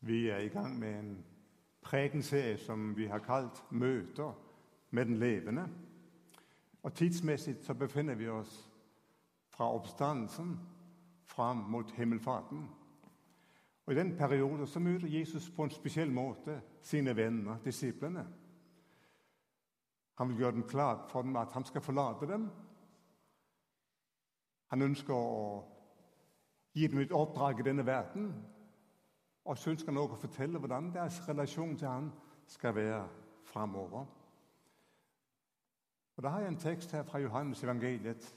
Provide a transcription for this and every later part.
Vi er i gang med en prekenserie som vi har kalt Møter med den levende. Og Tidsmessig så befinner vi oss fra oppstandelsen frem mot himmelfarten. Og I den perioden så møter Jesus på en spesiell måte sine venner, disiplene. Han vil gjøre dem klart for dem at han skal forlate dem. Han ønsker å gi dem et oppdrag i denne verden og så ønsker han også å fortelle hvordan deres relasjon til han skal være framover. Og Da har jeg en tekst her fra Johannes evangeliet,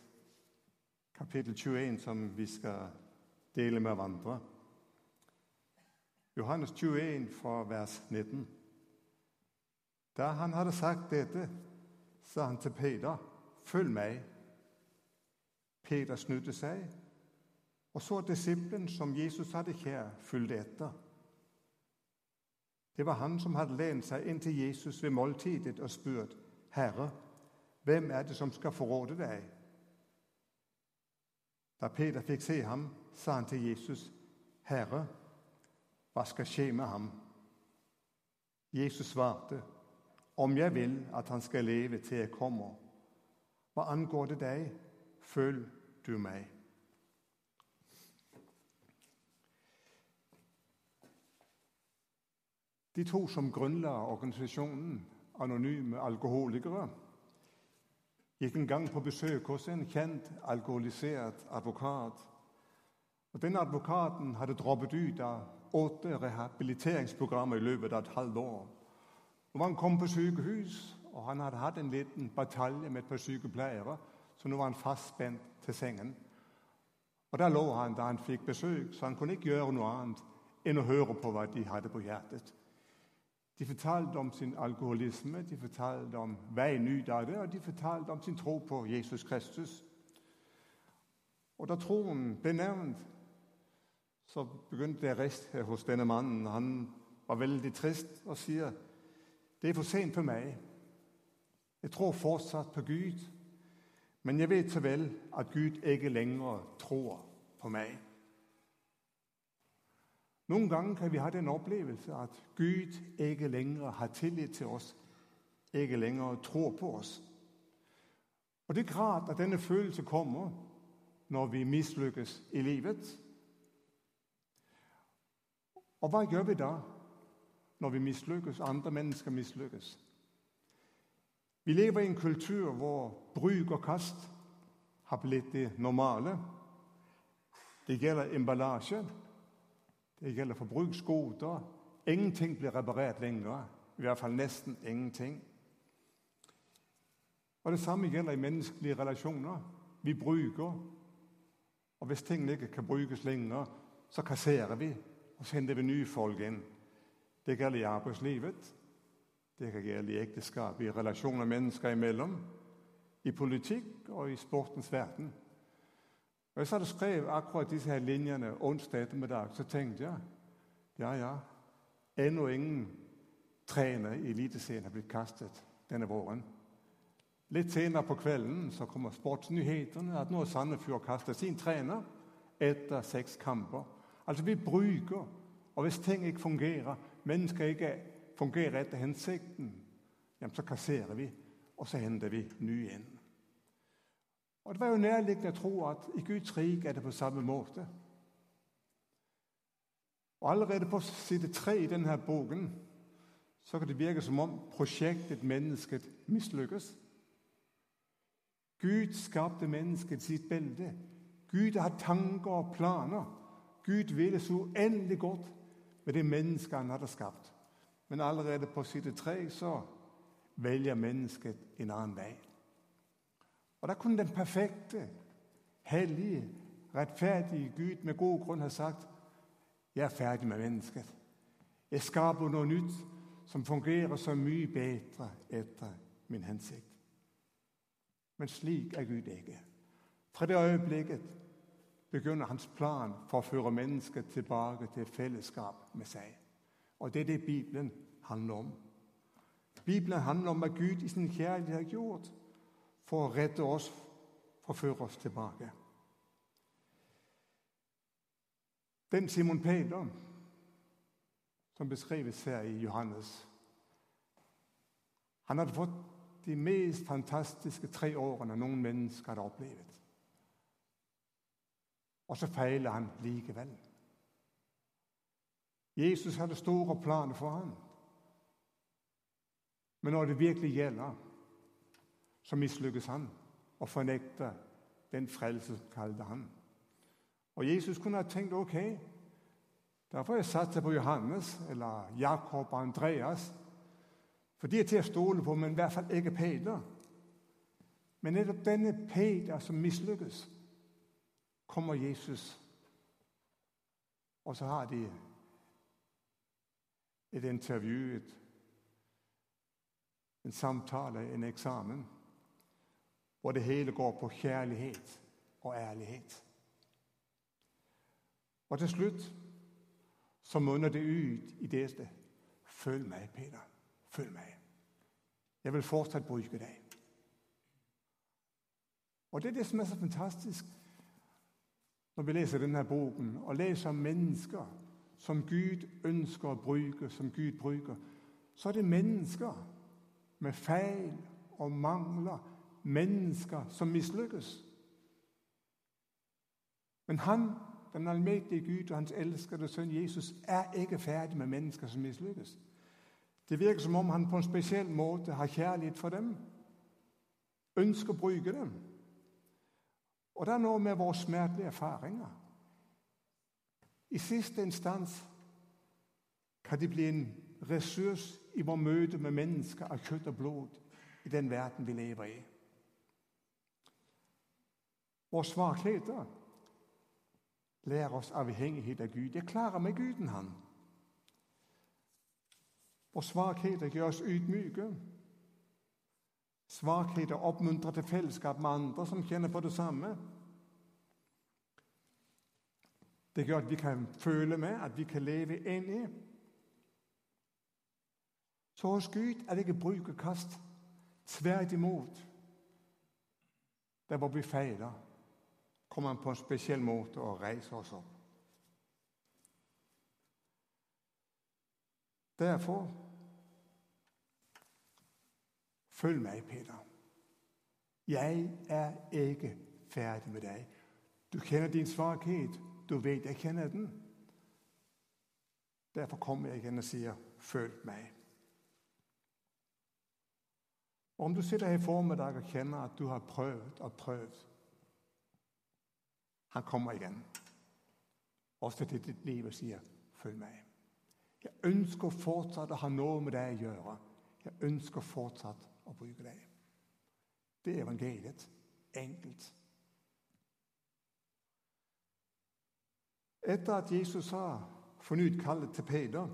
kapittel 21, som vi skal dele med hverandre. Johannes 21 fra vers 19. Da han hadde sagt dette, sa han til Peter, 'Følg meg.' Peter snudde seg og så disippelen som Jesus hadde kjær, fulgte etter. Det var han som hadde lent seg inn til Jesus ved måltidet og spurt, 'Herre, hvem er det som skal forråde deg?' Da Peter fikk se ham, sa han til Jesus, 'Herre, hva skal skje med ham?' Jesus svarte, 'Om jeg vil at han skal leve til jeg kommer.' Hva angår det deg, følg du meg. De to som grunnla organisasjonen Anonyme alkoholikere, gikk en gang på besøk hos en kjent alkoholisert advokat. Og Denne advokaten hadde droppet ut av åtte rehabiliteringsprogrammer i løpet av et halvt år. Nå var han kommet på sykehus, og han hadde hatt en liten batalje med et par sykepleiere, så nå var han fastspent til sengen. Og Der lå han da han fikk besøk, så han kunne ikke gjøre noe annet enn å høre på hva de hadde på hjertet. De fortalte om sin alkoholisme, de fortalte om veien ut av det, og de fortalte om sin tro på Jesus Kristus. Og Da troen ble nevnt, så begynte det rest hos denne mannen. Han var veldig trist og sier, 'Det er for sent for meg. Jeg tror fortsatt på Gud.' 'Men jeg vet så vel at Gud ikke lenger tror på meg.' Noen ganger kan vi ha den opplevelse at Gud ikke lenger har tillit til oss, ikke lenger tror på oss. Og Det er klart at denne følelsen kommer når vi mislykkes i livet. Og hva gjør vi da når vi mislykkes, andre mennesker mislykkes? Vi lever i en kultur hvor bruk og kast har blitt det normale. Det gjelder emballasje. Det gjelder forbruksgoder. Ingenting blir reparert lenger. I hvert fall nesten ingenting. Og Det samme gjelder i menneskelige relasjoner. Vi bruker. Og hvis tingene ikke kan brukes lenger, så kasserer vi og sender vi nye folk inn. Det gjelder i arbeidslivet, det kan gjelde i ekteskap, i relasjoner mennesker imellom, i politikk og i sportens verden. Og Jeg satt og skrev akkurat disse her linjene onsdag ettermiddag, så tenkte jeg ja, ja, ennå ingen trener i Eliteserien har blitt kastet denne våren. Litt senere på kvelden så kommer sportsnyhetene at nå har Sandefjord kastet sin trener etter seks kamper. Altså, vi bruker, og hvis ting ikke fungerer, mennesker ikke fungerer etter hensikten, så kasserer vi, og så henter vi nye inn. Og Det var jo nærliggende å tro at i Guds rik er det på samme måte. Og Allerede på side tre i denne boken så kan det virke som om prosjektet mennesket mislykkes. Gud skapte mennesket sitt bilde. Gud har tanker og planer. Gud ville så uendelig godt med det mennesket han hadde skapt. Men allerede på side tre så velger mennesket en annen vei. Og Da kunne den perfekte, hellige, rettferdige Gud med god grunn ha sagt jeg er ferdig med mennesket. Jeg skaper noe nytt som fungerer så mye bedre etter min hensikt. Men slik er Gud ikke. Fra det øyeblikket begynner hans plan for å føre mennesket tilbake til fellesskap med seg. Og det er det Bibelen handler om. Bibelen handler om hva Gud i sin kjærlighet har gjort for å redde oss, for å føre oss tilbake. Den Simon Peter som beskrives her i Johannes. Han hadde fått de mest fantastiske tre årene noen mennesker hadde opplevd. Og så feiler han likevel. Jesus hadde store planer for ham. Men når det virkelig gjelder, så mislykkes han og fornekter den frelse som kalte han. Og Jesus kunne ha tenkt ok, da får jeg satse på Johannes eller Jakob og Andreas. For de er til å stole på, men i hvert fall ikke Peter. Men nettopp denne Peter som mislykkes, kommer Jesus. Og så har de et intervju, en samtale, en eksamen, hvor det hele går på kjærlighet og ærlighet. Og til slutt så munner det ut i dette Følg meg, Peter. Følg meg. Jeg vil fortsatt bruke deg. Og Det er det som er så fantastisk når vi leser denne boken og leser mennesker som Gud ønsker å bruke, som Gud bruker. Så er det mennesker med feil og mangler. Mennesker som mislykkes. Men han den allmektige Gud og hans elskede sønn Jesus er ikke ferdig med mennesker som mislykkes. Det virker som om han på en spesiell måte har kjærlighet for dem, ønsker å bruke dem. Og det er noe med våre smertelige erfaringer. I siste instans kan de bli en ressurs i vår møte med mennesker av kjøtt og blod i den verden vi lever i. Våre svakheter lærer oss avhengighet av Gud. Jeg klarer meg uten Han. Vår svakheter gjør oss ydmyke. Svakheter oppmuntrer til fellesskap med andre som kjenner på det samme. Det gjør at vi kan føle med, at vi kan leve i. Så hos Gud er det ikke bruk og kast. Tvert imot. Der hvor vi feiler kommer han på en spesiell måte og reiser oss opp. Derfor Følg meg, Peter. Jeg er ikke ferdig med deg. Du kjenner din svakhet. Du vet jeg kjenner den. Derfor kommer jeg igjen og sier, 'Følg meg'. Om du sitter her i formiddag og kjenner at du har prøvd og prøvd han kommer igjen. Også til ditt liv og sier, 'Følg meg'. Jeg ønsker fortsatt å ha noe med deg å gjøre. Jeg ønsker fortsatt å bruke deg. Det er evangeliet. Enkelt. Etter at Jesus har fornyet kallet til Peter,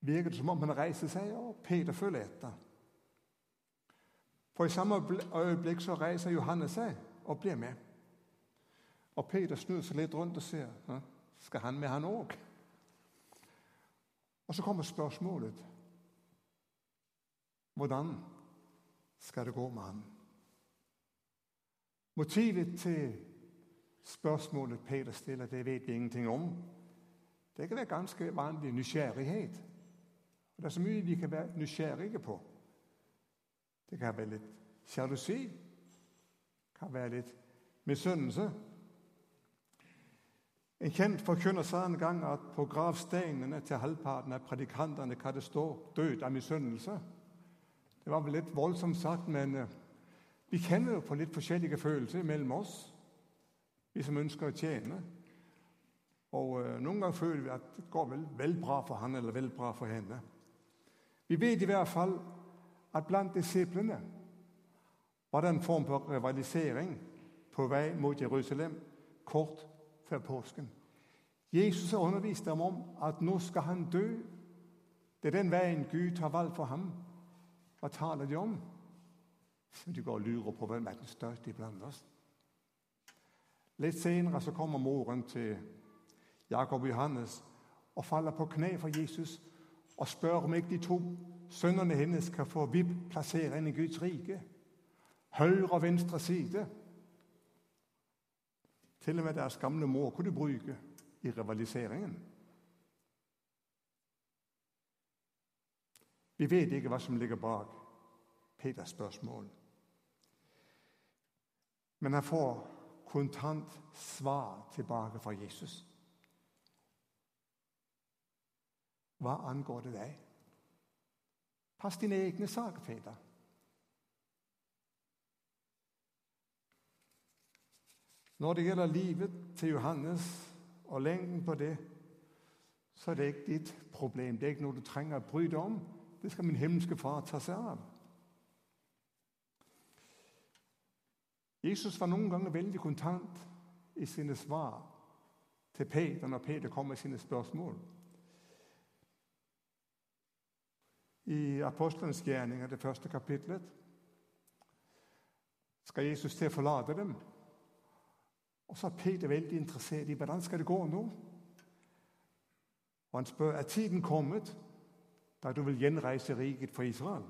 virker det som om han reiser seg, og Peter følger etter. For i samme øyeblikk så reiser Johannes seg og blir med. Og Peter snur seg litt rundt og ser skal han med, han òg. Og så kommer spørsmålet hvordan skal det gå med han? Motivet til spørsmålet Peter stiller, det vet vi ingenting om. Det kan være ganske vanlig nysgjerrighet. Og Det er så mye vi kan være nysgjerrige på. Det kan være litt sjalusi. Det kan være litt misunnelse. En kjent forkynner sa en gang at på gravsteinene til halvparten av predikantene kan det stå 'død av misunnelse'. Det var vel litt voldsomt sagt, men uh, vi kjenner jo på litt forskjellige følelser mellom oss, vi som ønsker å tjene. Og uh, Noen ganger føler vi at det går vel, vel bra for han eller vel bra for henne. Vi vet i hvert fall at blant disiplene var det en form for rivalisering på vei mot Jerusalem kort før påsken. Jesus har undervist dem om at nå skal han dø. Det er den veien Gud har valgt for ham. Hva taler de om? De går og lurer på hvem er den største iblant oss. Litt senere så kommer moren til Jakob Johannes og faller på kne for Jesus og spør om ikke de to sønnene hennes kan få VIP-plassering i Guds rike. Høyre og venstre side. Til og med deres gamle må kunne bruke i rivaliseringen. Vi vet ikke hva som ligger bak Peters spørsmål. Men han får kontant svar tilbake fra Jesus. Hva angår det deg? Pass dine egne saker, Peter. Når det gjelder livet til Johannes og lengden på det, så er det ikke ditt problem. Det er ikke noe du trenger å bry deg om. Det skal min himmelske far ta seg av. Jesus var noen ganger veldig kontant i sine svar til Peter når Peter kom med sine spørsmål. I Apostelens gjerninger, det første kapitlet, skal Jesus til å forlate dem. Og så er Peter veldig interessert i hvordan skal det gå nå. Og han spør er tiden kommet da du vil gjenreise riket for Israel.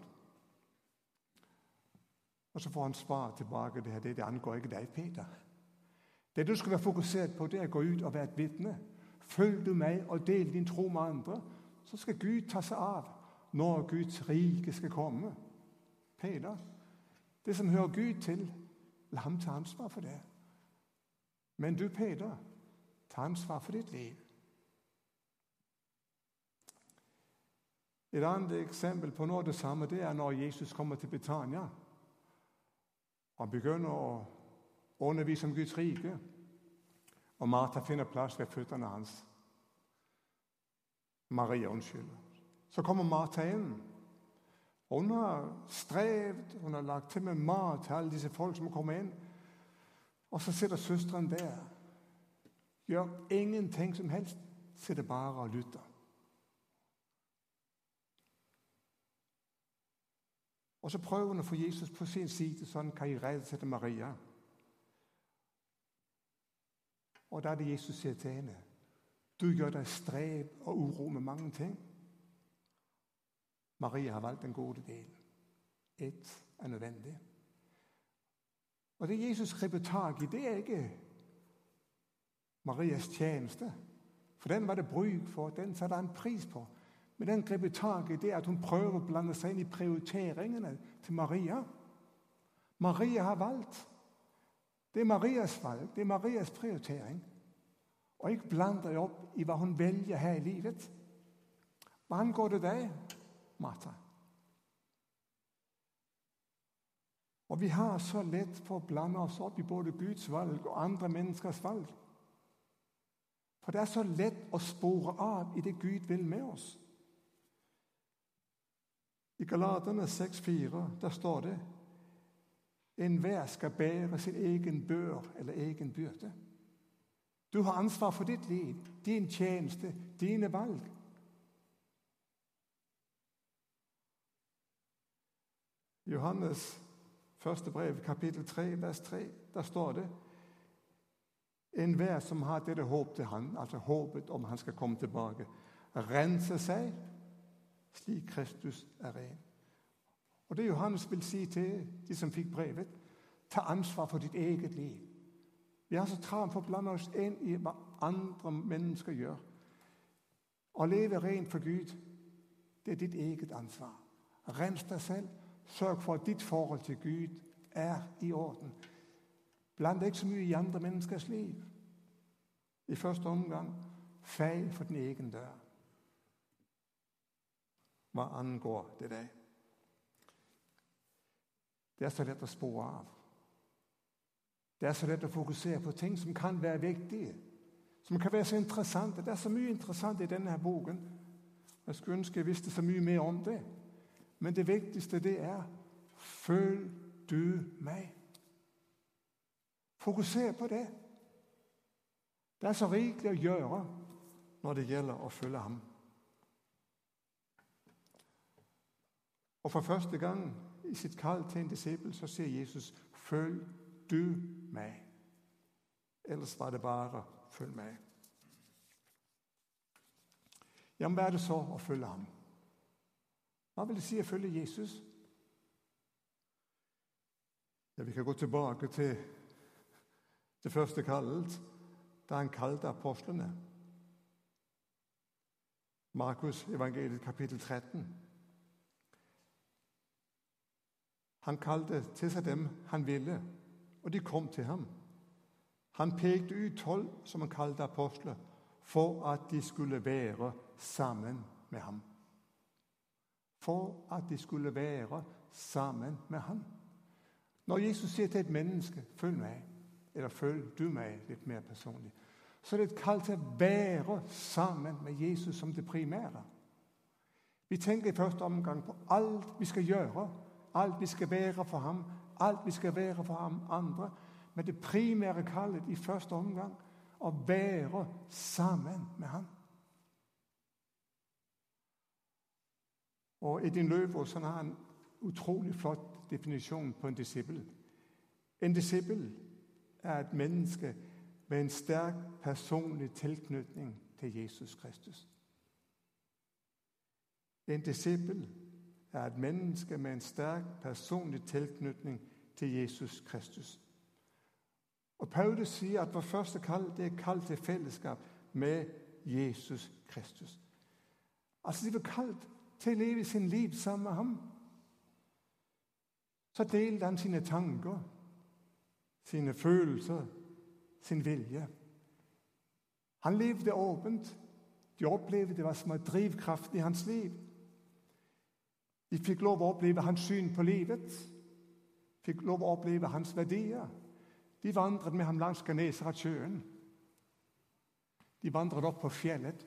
Og så får han svar tilbake. Det, her, det, angår ikke deg, Peter. Det du skal være fokusert på, det er å gå ut og være et vitne. Følg du meg og del din tro med andre, så skal Gud ta seg av når Guds rike skal komme. Peter, det som hører Gud til, la ham ta ansvar for det. Men du, Peder, ta ansvar for ditt liv. Et annet eksempel på noe av det samme det er når Jesus kommer til Betania. Han begynner å undervise om Guds rike, og Martha finner plass ved føttene hans. Maria, unnskyld. Så kommer Martha inn. Hun har strevd, hun har lagt til med mat til alle disse folk som kommer inn. Og så sitter søsteren der. Gjør ingenting som helst. Sitter bare og lytter. Og så prøver hun å få Jesus på sin side, Sånn kan jeg redde til Maria. Og da er det Jesus sier til henne Du gjør deg strev og uro med mange ting. Maria har valgt den gode delen. Ett er nødvendig. Og det Jesus griper tak i, det er ikke Marias tjeneste. For den var det bruk for. Den satte han pris på. Men den griper tak i det at hun prøver å blande seg inn i prioriteringene til Maria. Maria har valgt. Det er Marias valg, det er Marias prioritering. Og ikke bland deg opp i hva hun velger her i livet. Hva angår det deg, Martha? Og Vi har så lett for å blande oss opp i både Guds valg og andre menneskers valg. For det er så lett å spore av i det Gud vil med oss. I Galaterne 6,4 der står det enhver skal bære sin egen bør eller egen byrde. Du har ansvar for ditt liv, din tjeneste, dine valg. Johannes første brev, kapittel 3, vers 3, der står det Enhver som har dette håp til han, altså håpet om han skal komme tilbake, rense seg slik Kristus er ren. Og Det Johannes vil si til de som fikk brevet, ta ansvar for ditt eget liv. Vi har så travelt for å blande oss inn i hva andre mennesker gjør. Å leve rent for Gud, det er ditt eget ansvar. Rens deg selv. Sørg for at ditt forhold til Gud er i orden. Bland deg ikke så mye i andre menneskers liv. I første omgang feil for din egen dør hva angår det deg. Det er så lett å spore av. Det er så lett å fokusere på ting som kan være viktige, som kan være så interessante. Det er så mye interessant i denne her boken. Jeg skulle ønske jeg visste så mye mer om det. Men det viktigste det er følg du meg. Fokuser på det. Det er så rikelig å gjøre når det gjelder å følge ham. Og for første gang i sitt kall til en disippel så sier Jesus 'Følg du meg'. Ellers var det bare 'følg meg'. Ja, men hva er det så å følge ham? Hva vil det si å følge Jesus? Ja, Vi kan gå tilbake til det første kallet, da han kalte apostlene. Markus evangeliet kapittel 13. Han kalte til seg dem han ville, og de kom til ham. Han pekte ut tolv, som han kalte apostler, for at de skulle være sammen med ham. For at de skulle være sammen med ham. Når Jesus sier til et menneske 'følg meg', eller 'følg du meg' litt mer personlig, så er det et kall til å være sammen med Jesus som det primære. Vi tenker i første omgang på alt vi skal gjøre, alt vi skal være for ham, alt vi skal være for ham andre. Men det primære kallet i første omgang å være sammen med ham. Og Edin Løvaas har en utrolig flott definisjon på en disippel. En disippel er et menneske med en sterk personlig tilknytning til Jesus Kristus. En disippel er et menneske med en sterk personlig tilknytning til Jesus Kristus. Og Paulus sier at vår første kall det er kall til fellesskap med Jesus Kristus. Altså De var kalt til å leve sin liv sammen med ham. Så delte han sine tanker, sine følelser, sin vilje. Han levde åpent. De opplevde var som en drivkraft i hans liv. De fikk lov å oppleve hans syn på livet, fikk lov å oppleve hans verdier. De vandret med ham langs sjøen. De vandret opp på fjellet,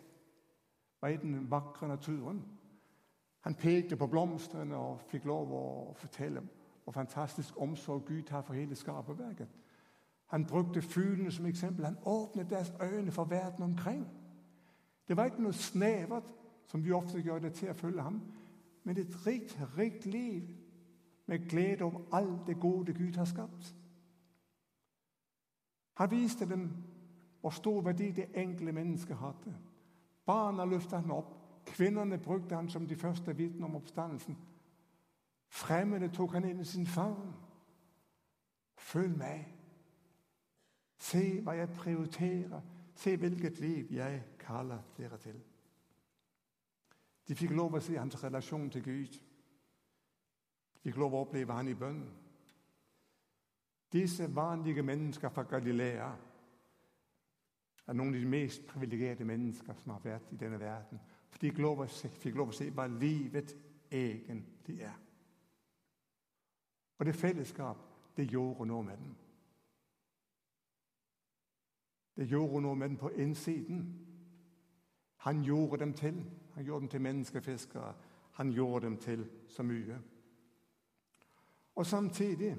var i den vakre naturen. Han pekte på blomstene og fikk lov å fortelle hvor fantastisk omsorg Gud har for hele skaperverket. Han brukte fuglene som eksempel. Han åpnet deres øyne for verden omkring. Det var ikke noe snevert, som vi ofte gjør det til å følge ham, men et rikt, rikt liv med glede over alt det gode Gud har skapt. Han viste dem hvor stor verdi det enkle mennesket hadde. Barna løftet han opp. Kvinnene brukte han som de første vitner om oppstandelsen. Fremmede tok han inn i sin favn. Følg meg. Se hva jeg prioriterer. Se hvilket liv jeg kaller dere til. De fikk lov å se hans relasjon til Gud. De fikk lov å oppleve han i bønn. Disse vanlige mennesker fra Galilea er noen av de mest privilegerte mennesker som har vært i denne verden. De fikk lov å se hva livet egentlig er. Og det fellesskap, det gjorde noe med dem. Det gjorde noe med dem på innsiden. Han gjorde dem til. Han gjorde dem til menneskefiskere. Han gjorde dem til så mye. Og samtidig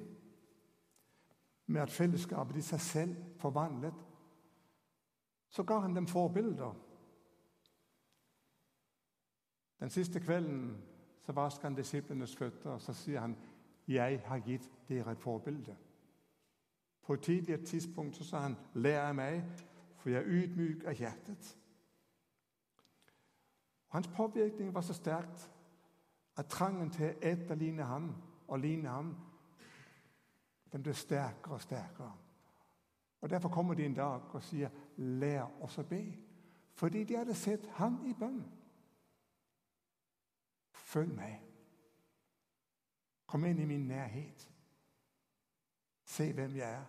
med at fellesskapet i seg selv forvandlet, så ga han dem forbilder. Den siste kvelden så vasker han disiplenes føtter, og så sier han, 'Jeg har gitt dere et forbilde'. På et tidligere tidspunkt så sa han, 'Lær av meg, for jeg er ydmyk av hjertet'. Hans påvirkning var så sterkt at trangen til å etterligne ham og ligne ham den ble sterkere og sterkere. Og Derfor kommer de en dag og sier 'lær oss å be', fordi de hadde sett ham i bønn. Følg meg. Kom inn i min nærhet. Se hvem jeg er.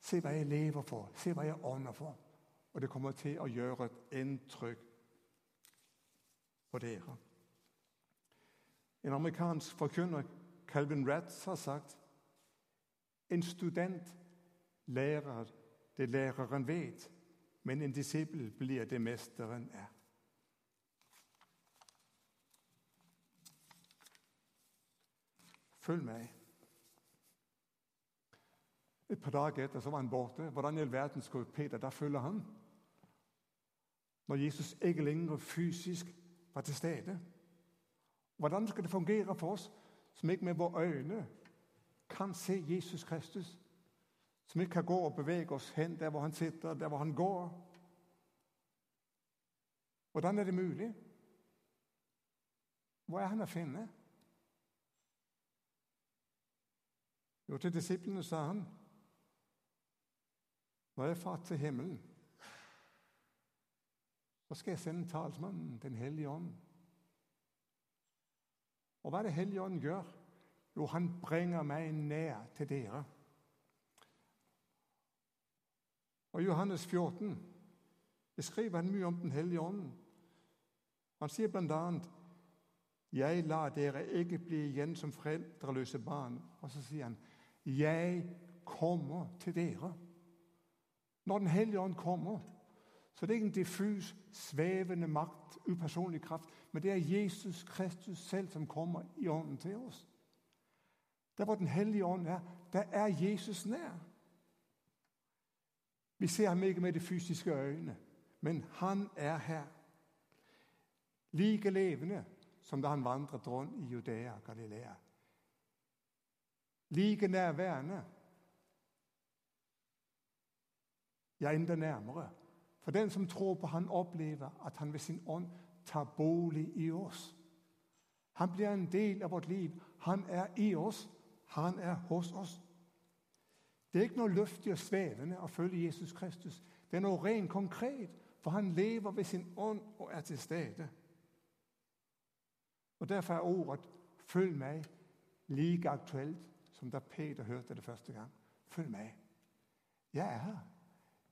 Se hva jeg lever for. Se hva jeg ånder for. Og det kommer til å gjøre et inntrykk på dere. En amerikansk forkynner, Calvin Ratz, har sagt en student lærer det læreren vet, men en disippel blir det mesteren er. Følg meg. Et par dager etter så var han borte. Hvordan i all verden skulle Peter da følge han? Når Jesus ikke lenger fysisk var til stede. Hvordan skal det fungere for oss som ikke med våre øyne kan se Jesus Kristus? Som ikke kan gå og bevege oss hen der hvor han sitter, der hvor han går? Hvordan er det mulig? Hvor er han å finne? Jo, til disiplene sa han Når jeg far til himmelen så skal jeg sende talsmannen Den hellige ånd. Og hva er det Hellige ånd gjør? Jo, han bringer meg nær til dere. Og Johannes 14 beskriver han mye om Den hellige ånden. Han sier bl.a.: Jeg lar dere ikke bli igjen som foreldreløse barn. Og så sier han, Jeg kommer til dere. Når Den hellige ånd kommer, så det er ikke en diffus, svevende makt, upersonlig kraft, men det er Jesus Kristus selv som kommer i ånden til oss. Der hvor Den hellige ånd er, der er Jesus nær. Vi ser ham ikke med de fysiske øyne, men han er her. Like levende som da han vandret rundt i Judea og Galilea. Like nærværende. Ja, enda nærmere. For den som tror på han opplever at han ved sin ånd tar bolig i oss. Han blir en del av vårt liv. Han er i oss. Han er hos oss. Det er ikke noe luftig og svevende å følge Jesus Kristus. Det er noe rent konkret, for han lever ved sin ånd og er til stede. Og Derfor er ordet 'følg meg' like aktuelt som da Peter hørte det første gang. Følg meg. Jeg er her.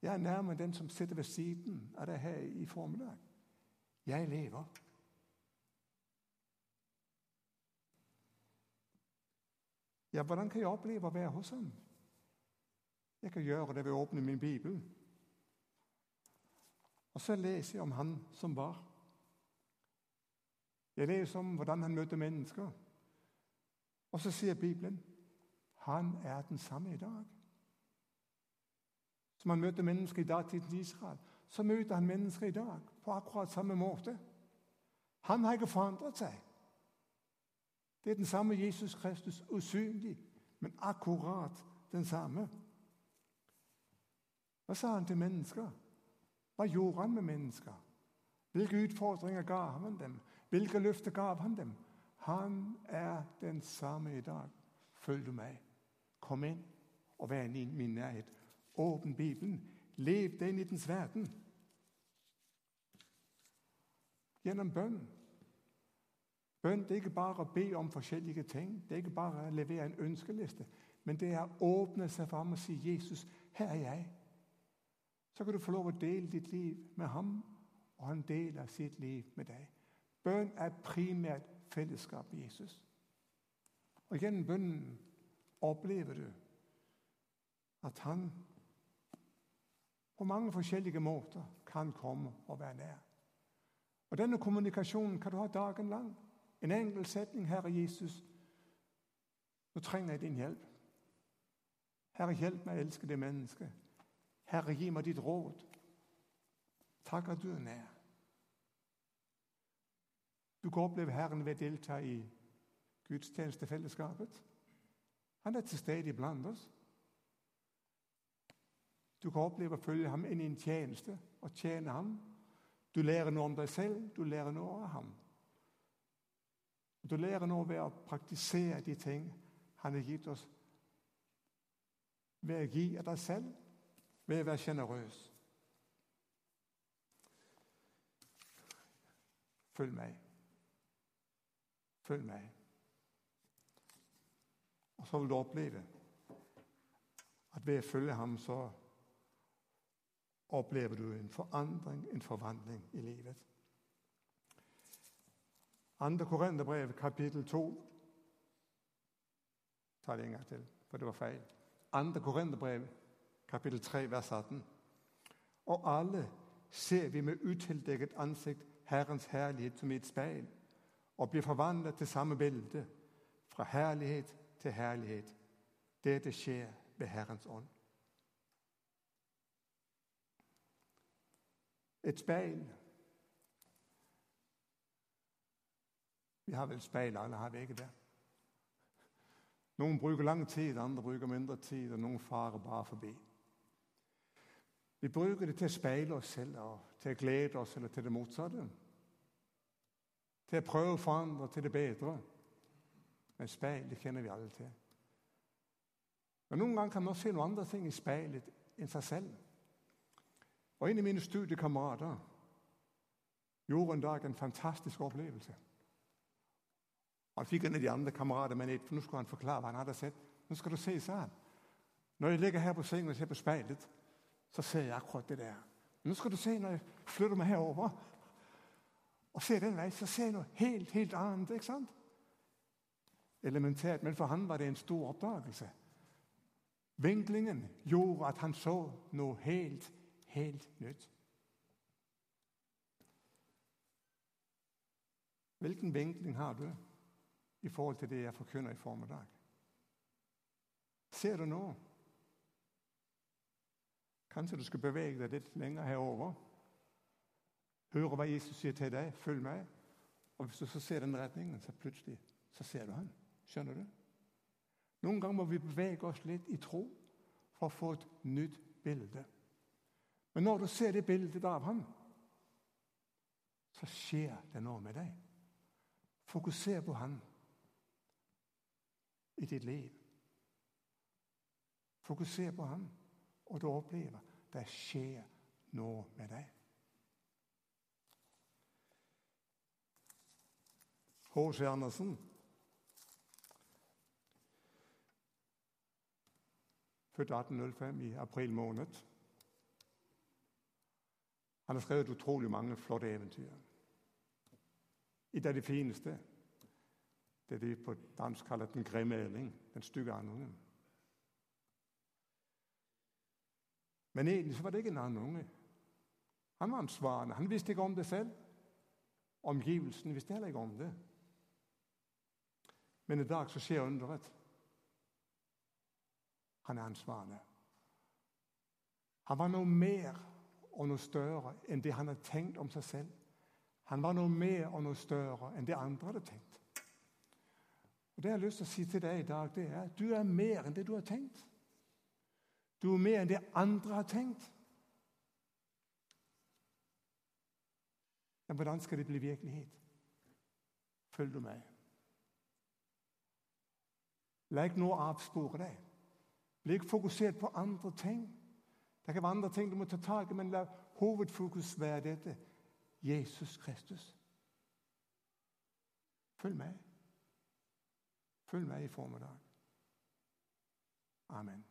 Jeg er nærmere den som sitter ved siden av deg her i formiddag. Jeg lever. Ja, hvordan kan jeg oppleve å være hos ham? Jeg kan gjøre det ved å åpne min bibel. Og så leser jeg om han som var. Jeg leser om hvordan han møter mennesker. Og så sier Bibelen han er den samme i dag. Som han møter mennesker i datidens Israel, så møter han mennesker i dag på akkurat samme måte. Han har ikke forandret seg. Det er den samme Jesus Kristus, usynlig, men akkurat den samme. Hva sa han til mennesker? Hva gjorde han med mennesker? Hvilke utfordringer ga han dem? Hvilke løfter gav han dem? Han er den samme i dag. Følg du meg. Kom inn og vær i min nærhet. Åpne Bibelen. Lev deg inn i dens verden. Gjennom bønn. Bønn det er ikke bare å be om forskjellige ting. Det er ikke bare å levere en ønskeliste. Men det er å åpne seg for ham og si 'Jesus, her er jeg'. Så kan du få lov å dele ditt liv med ham, og han deler sitt liv med deg. Bønn er primært fellesskap med Jesus. Og gjennom bønnen opplever du at han på mange forskjellige måter kan komme og være nær. Og Denne kommunikasjonen kan du ha dagen lang. En enkel setning, 'Herre Jesus, nå trenger jeg din hjelp.' 'Herre, hjelp meg å elske det mennesket.' 'Herre, gi meg ditt råd.' Takk at du er nær. Du kan oppleve Herren ved å delta i gudstjenestefellesskapet. Han er til stede iblant oss. Du kan oppleve å følge ham inn i en tjeneste og tjene ham. Du lærer noe om deg selv, du lærer noe av ham. Du lærer noe ved å praktisere de ting han har gitt oss. Ved å gi av deg selv, ved å være sjenerøs. Følg meg. Følg meg. Og så vil du oppleve at ved å følge ham, så opplever du en forandring, en forvandling i livet. Andre Korinterbrev, kapittel 2 Ta det en gang til, for det var feil. Andre Korinterbrev, kapittel 3, vers 18. Og alle ser vi med utildekket ansikt Herrens herlighet som i et speil og blir forvandlet til samme bilde, fra herlighet til herlighet. Dette skjer ved Herrens ånd. Et speil. Vi har vel speil, alle har vi ikke det? Noen bruker lang tid, andre bruker mindre tid, og noen farer bare forbi. Vi bruker det til å speile oss selv, og til å glede oss eller til det motsatte til å prøve å forandre til det bedre. Men speil det kjenner vi alle til. Men Noen ganger kan man se noen andre ting i speilet enn seg selv. Og En av mine studiekamerater gjorde en dag en fantastisk opplevelse. Han fikk en av de andre kameratene med ned, for nå skulle han forklare hva han hadde sett. Nå skal du se, sa han. Når jeg ligger her på sengen og ser på speilet, så ser jeg akkurat det der. Nå skal du se når jeg flytter meg herover og ser den veien, så ser jeg noe helt, helt annet. ikke sant? Elementært, men for han var det en stor oppdagelse. Vinklingen gjorde at han så noe helt, helt nytt. Hvilken vinkling har du i forhold til det jeg forkynner i formiddag? Ser du nå? Kanskje du skal bevege deg litt lenger herover? Høre hva Jesus sier til deg. Følg med. Og Hvis du så ser den retningen, så plutselig så ser du han. Skjønner du? Noen ganger må vi bevege oss litt i tro for å få et nytt bilde. Men når du ser det bildet av ham, så skjer det noe med deg. Fokuser på ham i ditt liv. Fokuser på ham, og du opplever det skjer noe med deg. H.C. Andersen Født 1805 i april måned. Han har skrevet utrolig mange flotte eventyr. Et av de fineste det de på dansk kaller den grimme ærling, den stygge andungen. Men egentlig så var det ikke en andunge. Han var ansvarlig. Han visste ikke om det selv. Omgivelsen visste heller ikke om det. Men i dag så skjer underet. Han er ansvarlig. Han var noe mer og noe større enn det han hadde tenkt om seg selv. Han var noe mer og noe større enn det andre hadde tenkt. Og Det jeg har lyst til å si til deg i dag, det er at du er mer enn det du har tenkt. Du er mer enn det andre har tenkt. Men hvordan skal det bli virkelighet? Følg du meg? La ikke noe avspore deg. Bli fokusert på andre ting. Det kan være andre ting du må ta tak i, men la hovedfokus være dette. Jesus Kristus. Følg med. Følg med i formiddag. Amen.